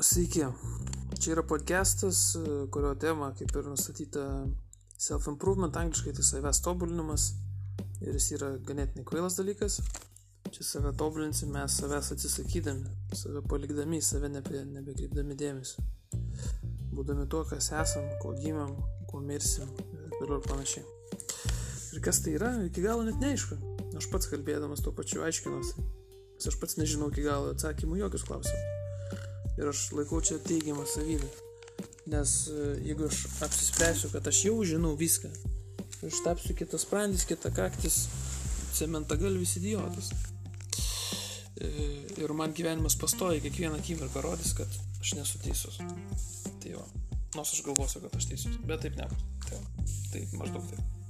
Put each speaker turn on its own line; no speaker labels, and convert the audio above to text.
Sveiki. Čia yra podcastas, kurio tema, kaip ir nustatyta, self-improvement, angliškai tai savęs tobulinimas. Ir jis yra ganėtinai kvailas dalykas. Čia save tobulinsim, mes savęs atsisakydami, save palikdami, save nebe, nebekreipdami dėmesio. Būdami tuo, kas esam, kuo gimėm, kuo mirsim ir toliau ir panašiai. Ir kas tai yra, iki galo net neaišku. Aš pats kalbėdamas tuo pačiu aiškinuosi. Nes aš pats nežinau iki galo atsakymų jokius klausimus ir aš laikau čia teigiamą savybę. Nes e, jeigu aš apsispręsiu, kad aš jau žinau viską, aš tapsiu kitas sprandis, kita kaktis, cementagalvis idiotas. E, ir man gyvenimas pastoja kiekvieną akimirką rodys, kad aš nesu teisus. Tai jo, nors aš galvosiu, kad aš teisus, bet taip nebus. Tai, taip maždaug taip.